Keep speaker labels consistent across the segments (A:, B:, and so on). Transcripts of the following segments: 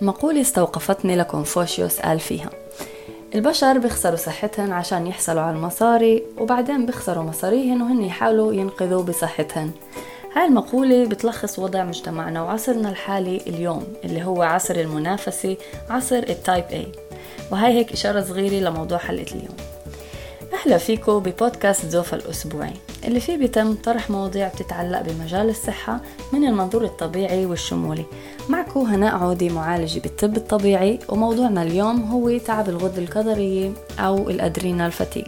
A: مقولة استوقفتني لكونفوشيوس قال فيها البشر بيخسروا صحتهم عشان يحصلوا على المصاري وبعدين بيخسروا مصاريهن وهن يحاولوا ينقذوا بصحتهن. هاي المقولة بتلخص وضع مجتمعنا وعصرنا الحالي اليوم اللي هو عصر المنافسة عصر التايب A. وهاي هيك إشارة صغيرة لموضوع حلقة اليوم. أهلا فيكم ببودكاست زوفا الأسبوعي اللي فيه بيتم طرح مواضيع بتتعلق بمجال الصحة من المنظور الطبيعي والشمولي. معكم هناء عودي معالجة بالطب الطبيعي وموضوعنا اليوم هو تعب الغدة الكظرية أو الأدرينال فتيج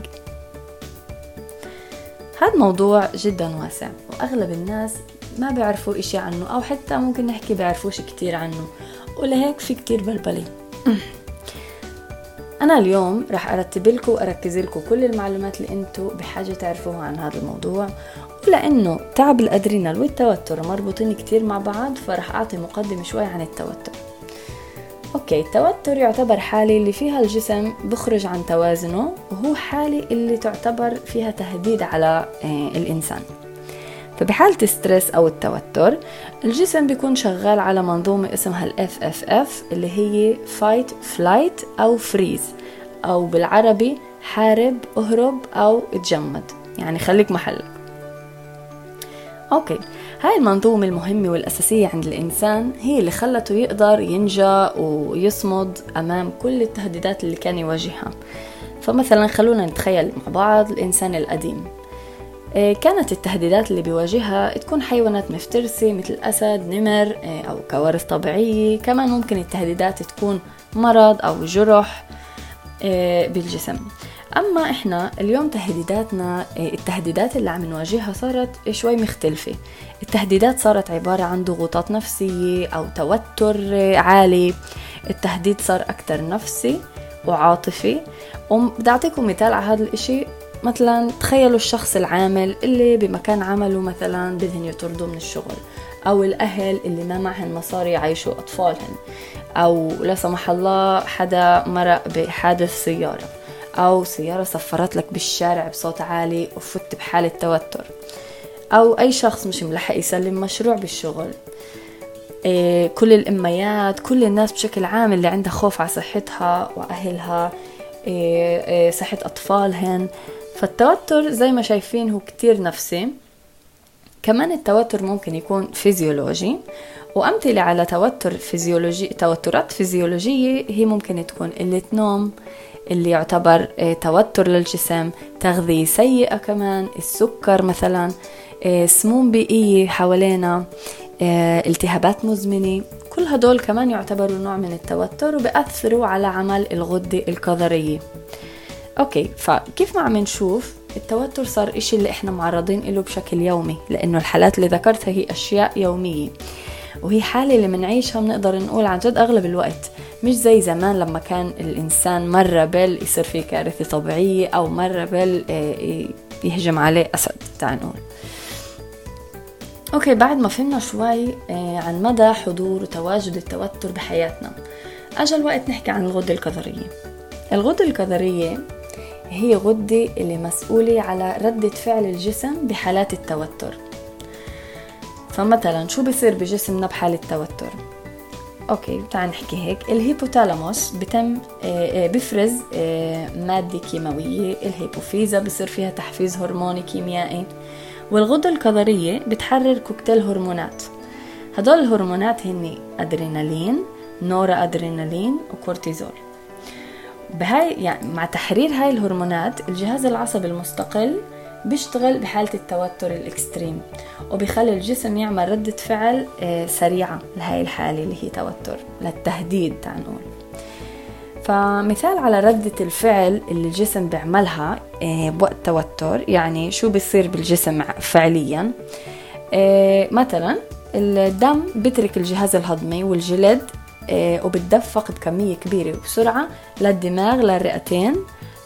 A: هذا موضوع جدا واسع وأغلب الناس ما بيعرفوا إشي عنه أو حتى ممكن نحكي بيعرفوش كتير عنه. ولهيك في كتير بلبلة أنا اليوم رح أرتب لكم وأركز لكم كل المعلومات اللي أنتم بحاجة تعرفوها عن هذا الموضوع. ولأنه تعب ال adrenal والتوتر مربوطين كتير مع بعض فرح أعطي مقدمة شوي عن التوتر. okay التوتر يعتبر حالة اللي فيها الجسم بخرج عن توازنه وهو حالة اللي تعتبر فيها تهديد على آه، الإنسان. فبحالة ال stress أو التوتر الجسم بيكون شغال على منظومة اسمها ال FFF اللي هي Fight, Flight أو Freeze أو بالعربي حارب اهرب أو اتجمد. يعني خليك محلك. أوكي. هاي المنظومة المهمة والأساسية عند الإنسان هي اللي خلته يقدر ينجى ويصمد أمام كل التهديدات اللي كان يواجهها. فمثلا خلونا نتخيل مع بعض الإنسان القديم. كانت التهديدات اللي بيواجهها تكون حيوانات مفترسة مثل أسد نمر آه، أو كوارث طبيعية. كمان ممكن التهديدات تكون مرض أو جرح آه، بالجسم. أما إحنا اليوم تهديداتنا التهديدات اللي عم نواجهها صارت شوي مختلفة. التهديدات صارت عبارة عن ضغوطات نفسية أو توتر عالي. التهديد صار أكثر نفسي وعاطفي. وبدي أعطيكم مثال على هذا الإشي. مثلا تخيلوا الشخص العامل اللي بمكان عمله مثلا بدهن يطردوا من الشغل أو الأهل اللي ما معهن مصاري يعيشوا أطفالهن أو لا سمح الله حدا مرق بحادث سيارة أو سيارة سفرت لك بالشارع بصوت عالي وفت بحالة توتر أو أي شخص مش ملحق يسلم مشروع بالشغل. إيه كل الأميات كل الناس بشكل عام اللي عندها خوف على صحتها وأهلها إيه إيه صحة أطفالهن. فالتوتر زي ما شايفين هو كتير نفسي. كمان التوتر ممكن يكون فيزيولوجي وأمثلة على توتر فيزيولوجي توترات فيزيولوجية هي ممكن تكون قلة نوم اللي يعتبر آه، توتر للجسم تغذية سيئة كمان السكر مثلا آه، سموم بيئية حوالينا آه، التهابات مزمنة. كل هدول كمان يعتبروا نوع من التوتر وبأثروا على عمل الغدة الكظرية. okay فكيف ما عم نشوف التوتر صار إشي اللي إحنا معرضين له بشكل يومي لأنه الحالات اللي ذكرتها هي أشياء يومية وهي حالة اللي منعيشها بنقدر نقول عن جد أغلب الوقت مش زي زمان لما كان الإنسان مرة بل يصير فيه كارثة طبيعية أو مرة بل آه، يهجم عليه أسد تعال نقول. okay بعد ما فهمنا شوي آه، عن مدى حضور وتواجد التوتر بحياتنا أجا الوقت نحكي عن الغدة الكظرية الغدة الكظرية هي غدة اللي مسؤولة على ردة فعل الجسم بحالات التوتر. فمثلا شو بصير بجسمنا بحالة توتر okay تعال نحكي هيك. الهيبوتالاموس بتم آه، آه، بفرز آه، مادة كيماوية الهيبوفيزا بصير فيها تحفيز هرموني كيميائي والغدة الكظرية بتحرر كوكتيل هرمونات. هدول الهرمونات هني أدرينالين نورأدرينالين وكورتيزول. بهاي يعني مع تحرير هاي الهرمونات الجهاز العصبي المستقل بيشتغل بحالة التوتر الإكستريم وبيخلي الجسم يعمل ردة فعل آه، سريعة لهاي الحالة اللي هي توتر للتهديد تعال نقول فمثال على ردة الفعل اللي الجسم بيعملها آه، بوقت توتر يعني شو بيصير بالجسم فعليا؟ آه، مثلا الدم بترك الجهاز الهضمي والجلد وبتدفق بكمية كبيرة وبسرعة للدماغ للرئتين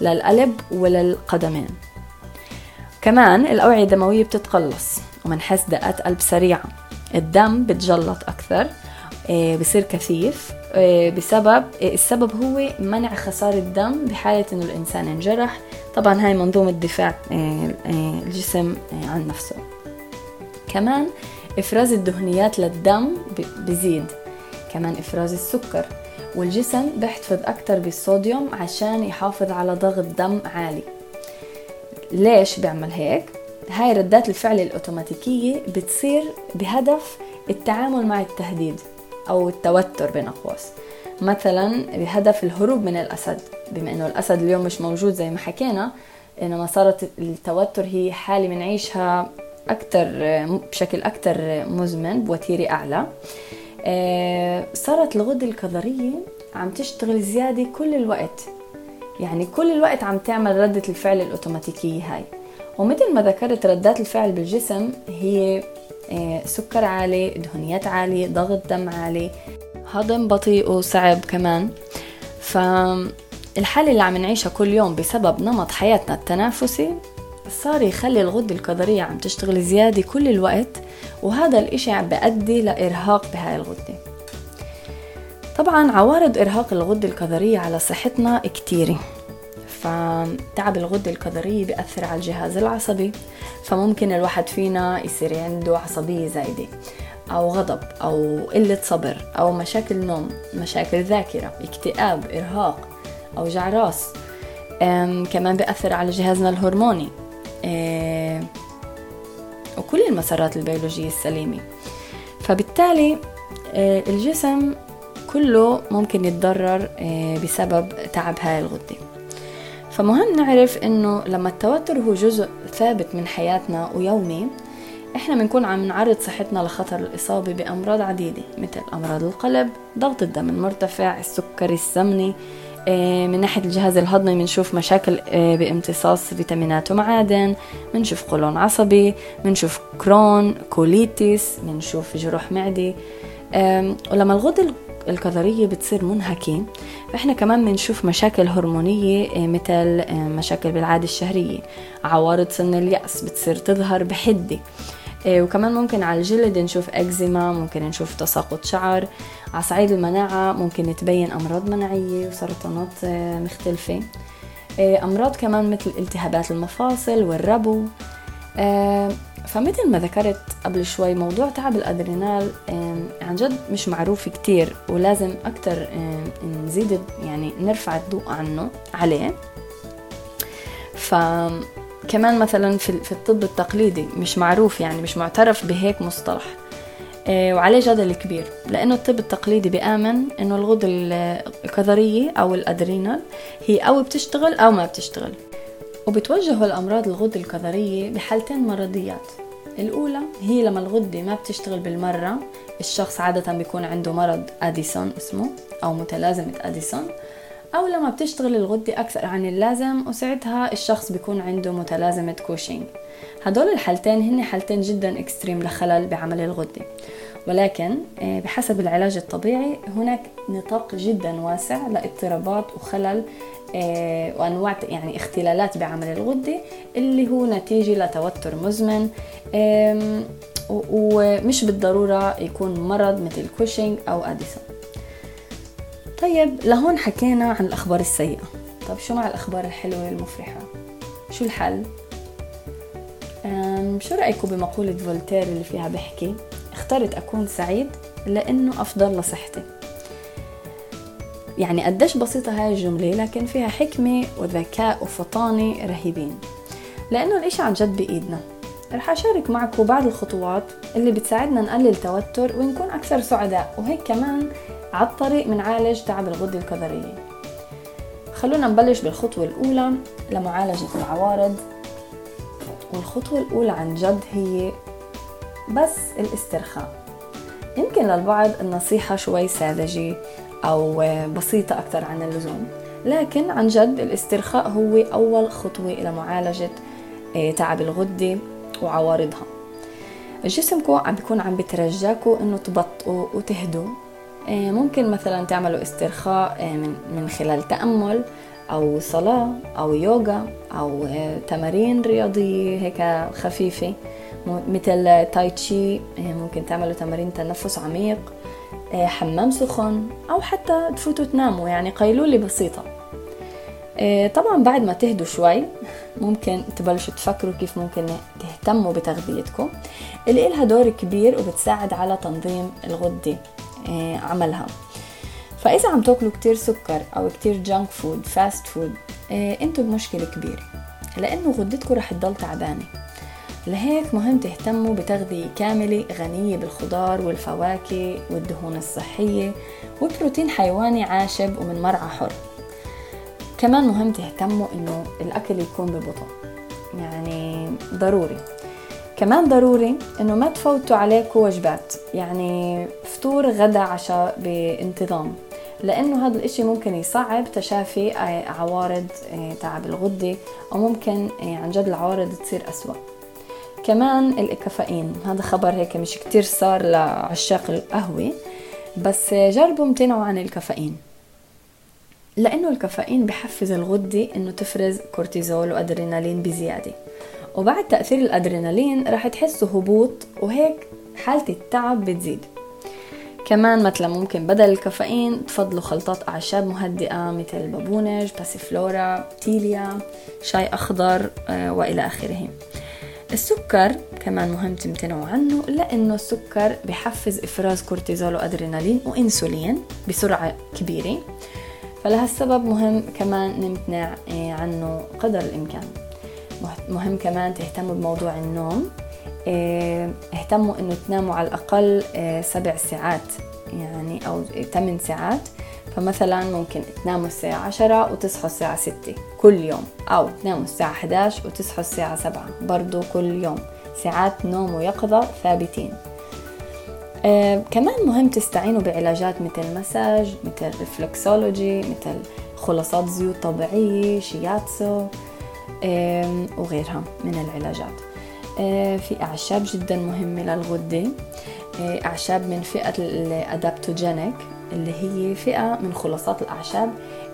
A: للقلب وللقدمين. كمان الأوعية الدموية بتتقلص ومنحس دقات قلب سريعة. الدم بتجلط أكثر آه، بصير كثيف آه، بسبب السبب هو منع خسارة الدم بحالة إنه الإنسان انجرح. طبعا هاي منظومة دفاع الجسم عن نفسه. كمان إفراز الدهنيات للدم بزيد. كمان إفراز السكر والجسم بيحتفظ أكتر بالصوديوم عشان يحافظ على ضغط دم عالي. ليش بيعمل هيك؟ هاي ردات الفعل الأوتوماتيكية بتصير بهدف التعامل مع التهديد أو التوتر بين أقواس. مثلا بهدف الهروب من الأسد بما أنه الأسد اليوم مش موجود زي ما حكينا إنما صارت التوتر هي حالة بنعيشها أكتر بشكل أكتر مزمن بوتيرة أعلى. صارت الغدة الكظرية عم تشتغل زيادة كل الوقت. يعني كل الوقت عم تعمل ردة الفعل الأوتوماتيكية هاي. ومثل ما ذكرت ردات الفعل بالجسم هي آه، سكر عالي دهنيات عالية ضغط دم عالي هضم بطيء وصعب كمان. فالحالة اللي عم نعيشها كل يوم بسبب نمط حياتنا التنافسي صار يخلي الغدة الكظرية عم تشتغل زيادة كل الوقت وهذا الإشي عم بأدي لإرهاق بهاي الغدة. طبعا عوارض إرهاق الغدة الكظرية على صحتنا كتيرة فتعب الغدة الكظرية بيأثر على الجهاز العصبي فممكن الواحد فينا يصير عنده عصبية زايدة أو غضب أو قلة صبر أو مشاكل نوم مشاكل ذاكرة اكتئاب إرهاق أوجاع راس كمان بيأثر على جهازنا الهرموني. وكل المسارات البيولوجية السليمة. فبالتالي آه، الجسم كله ممكن يتضرر آه، بسبب تعب هاي الغدة. فمهم نعرف إنه لما التوتر هو جزء ثابت من حياتنا ويومي إحنا بنكون عم نعرض صحتنا لخطر الإصابة بأمراض عديدة مثل أمراض القلب ضغط الدم المرتفع السكري السمني آه، من ناحية الجهاز الهضمي بنشوف مشاكل آه، بامتصاص فيتامينات ومعادن بنشوف قولون عصبي بنشوف Crohn colitis بنشوف جروح معدة ولما الغدة الكظرية بتصير منهكة فإحنا كمان بنشوف مشاكل هرمونية آه، مثل مشاكل بالعادة الشهرية. عوارض سن اليأس بتصير تظهر بحدة. وكمان ممكن على الجلد نشوف أكزيما ممكن نشوف تساقط شعر. على صعيد المناعة ممكن تبين أمراض مناعية وسرطانات آه، مختلفة. آه، أمراض كمان مثل التهابات المفاصل والربو. آه، فمثل ما ذكرت قبل شوي موضوع تعب الأدرينال عن جد مش معروف كتير ولازم أكتر نزيد يعني نرفع الضوء عنه عليه. فكمان مثلا في الطب التقليدي مش معروف يعني مش معترف بهيك مصطلح. آه، وعليه جدل كبير لأنه الطب التقليدي بيآمن إنه الغدة الكظرية أو الأدرينال هي أو بتشتغل أو ما بتشتغل. وبتوجهوا الأمراض الغدة الكظرية بحالتين مرضيات. الأولى هي لما الغدة ما بتشتغل بالمرة الشخص عادة بيكون عنده مرض أديسون اسمه أو متلازمة أديسون. أو لما بتشتغل الغدة أكثر عن اللازم وساعتها الشخص بيكون عنده متلازمة كوشينج هدول الحالتين هن حالتين جدا extreme لخلل بعمل الغدة. ولكن آه، بحسب العلاج الطبيعي هناك نطاق جدا واسع لاضطرابات وخلل آه، وأنواع يعني اختلالات بعمل الغدة اللي هو نتيجة لتوتر مزمن. ومش بالضرورة يكون مرض مثل كوشينج أو اديسون طيب لهون حكينا عن الأخبار السيئة. طيب شو مع الأخبار الحلوة المفرحة شو الحل؟ شو رأيكم بمقولة فولتير اللي فيها بحكي؟ اخترت أكون سعيد لأنه أفضل لصحتي. يعني قديش بسيطة هاي الجملة لكن فيها حكمة وذكاء وفطانة رهيبين. لأنه الإشي عن جد بإيدنا. رح أشارك معكم بعض الخطوات اللي بتساعدنا نقلل توتر ونكون أكثر سعداء وهيك كمان على الطريق منعالج تعب الغدة الكظرية خلونا نبلش بالخطوة الأولى لمعالجة العوارض. والخطوة الأولى عن جد هي بس الاسترخاء. يمكن للبعض النصيحة شوي ساذجة أو بسيطة أكثر عن اللزوم لكن عن جد الاسترخاء هو أول خطوة إلى معالجة آه، تعب الغدة. وعوارضها. جسمكم عم بيكون عم بترجاكم انه تبطئوا وتهدوا آه، ممكن مثلا تعملوا استرخاء آه، من خلال تأمل أو صلاة أو يوغا أو آه، تمارين رياضية هيك خفيفة. مثل تاي تشي ممكن تعملوا تمارين تنفس عميق حمام سخن أو حتى تفوتوا تناموا يعني قيلولة بسيطة. طبعا بعد ما تهدوا شوي ممكن تبلشوا تفكروا كيف ممكن تهتموا بتغذيتكم. اللي إلها دور كبير وبتساعد على تنظيم الغدة عملها. فإذا عم تاكلوا كتير سكر أو كتير junk food fast food إنتوا بمشكلة كبيرة لأنه غدتكم رح تضل تعبانة. لهيك مهم تهتموا بتغذية كاملة غنية بالخضار والفواكه والدهون الصحية وبروتين حيواني عاشب ومن مرعى حر. كمان مهم تهتموا إنه الأكل يكون ببطء يعني ضروري. كمان ضروري إنه ما تفوتوا عليكم وجبات يعني فطور غدا عشاء بانتظام لأنه هذا الإشي ممكن يصعب تشافي عوارض آه، تعب الغدة أو ممكن آه، عن جد العوارض تصير أسوأ. كمان الكافيين هذا خبر هيك مش كتير صار لعشاق القهوة بس جربوا امتنعوا عن الكافيين. لأنه الكافيين بحفز الغدة إنه تفرز كورتيزول وأدرينالين بزيادة. وبعد تأثير الأدرينالين رح تحسوا هبوط وهيك حالة التعب بتزيد. كمان مثلا ممكن بدل الكافيين تفضلوا خلطات أعشاب مهدئة مثل البابونج، باسيفلورا، تيليا، شاي أخضر آه، وإلى آخره. السكر كمان مهم تمتنعوا عنه لأنه السكر بحفز إفراز كورتيزول وأدرينالين وإنسولين بسرعة كبيرة. فلهالسبب مهم كمان نمتنع آه، عنه قدر الإمكان. مهم كمان تهتموا بموضوع النوم. آه، اهتموا إنه تناموا على الأقل آه، سبع ساعات يعني أو ثمان ساعات. فمثلا ممكن تناموا الساعة عشرة وتصحوا الساعة ستة كل يوم أو تناموا الساعة 11 وتصحوا الساعة سبعة برضو كل يوم. ساعات نوم ويقظة ثابتين. كمان مهم تستعينوا بعلاجات مثل مساج مثل ريفلكسولوجي مثل خلاصات زيوت طبيعية شياتسو آه وغيرها من العلاجات. آه في أعشاب جدا مهمة للغدة. آه، أعشاب من فئة الأدابتوجينيك اللي هي فئة من خلاصات الأعشاب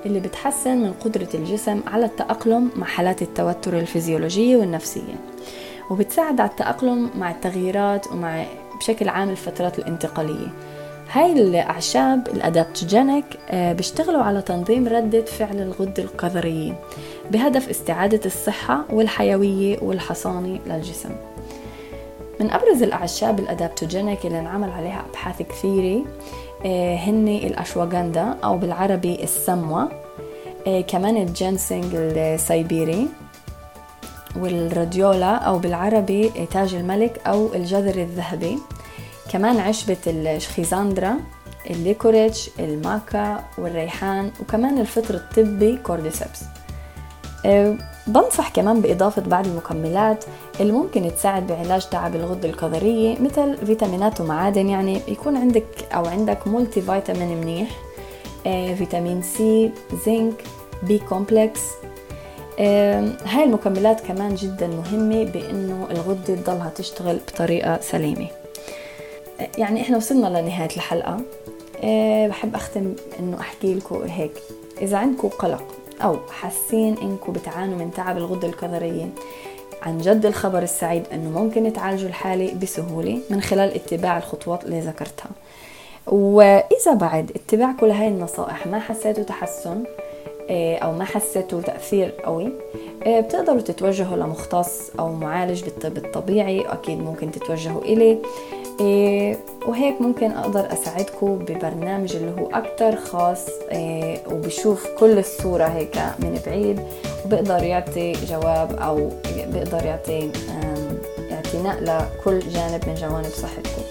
A: اللي بتحسن من قدرة الجسم على التأقلم مع حالات التوتر الفيزيولوجية والنفسية. وبتساعد على التأقلم مع التغييرات ومع بشكل عام الفترات الانتقالية. هاي الأعشاب الأدابتوجينيك آه، بيشتغلوا على تنظيم ردة فعل الغدة القذرية بهدف استعادة الصحة والحيوية والحصانة للجسم. من أبرز الأعشاب ال adaptogenic اللي انعمل عليها أبحاث كثيرة آه، هن الأشواغندا أو بالعربي السموة آه، كمان الجنسنج السيبيري. والروديولا أو بالعربي تاج الملك أو الجذر الذهبي. كمان عشبة ال schisandra ال licorice الماكا والريحان وكمان الفطر الطبي cordyceps آه، بنصح كمان بإضافة بعض المكملات اللي ممكن تساعد بعلاج تعب الغدة الكظرية مثل فيتامينات ومعادن. يعني يكون عندك أو عندك multivitamin منيح فيتامين سي زنك B complex هاي المكملات كمان جدا مهمة بأنه الغدة تضلها تشتغل بطريقة سليمة. آه، يعني إحنا وصلنا لنهاية الحلقة. بحب أختم أنه أحكي لكم هيك. إذا عندكم قلق أو حاسين إنكم بتعانوا من تعب الغدة الكظرية عن جد الخبر السعيد أنه ممكن تعالجوا الحالة بسهولة من خلال اتباع الخطوات اللي ذكرتها. وإذا بعد اتباعكم لهي النصائح ما حسيتوا تحسن آه، أو ما حسيتوا تأثير قوي آه، بتقدروا تتوجهوا لمختص أو معالج بالطب الطبيعي أكيد ممكن تتوجهوا إليه إيه وهيك ممكن أقدر أساعدكم ببرنامج اللي هو أكتر خاص وبشوف كل الصورة هيك من بعيد وبقدر يعطي جواب أو بقدر يعطي اعتناء لكل جانب من جوانب صحتكم.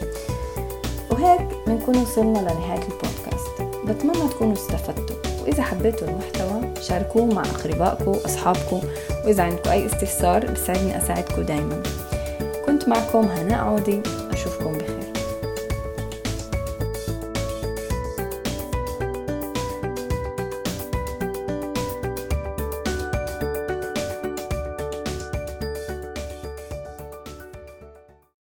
A: وهيك بنكون وصلنا لنهاية البودكاست. بتمنى تكونوا استفدتوا. وإذا حبيتوا المحتوى شاركوه مع أقربائكم وأصحابكم وإذا عندكم أي استفسار بساعدني أساعدكم دايما. كنت معكم هناء عودي أشوفكم بخير.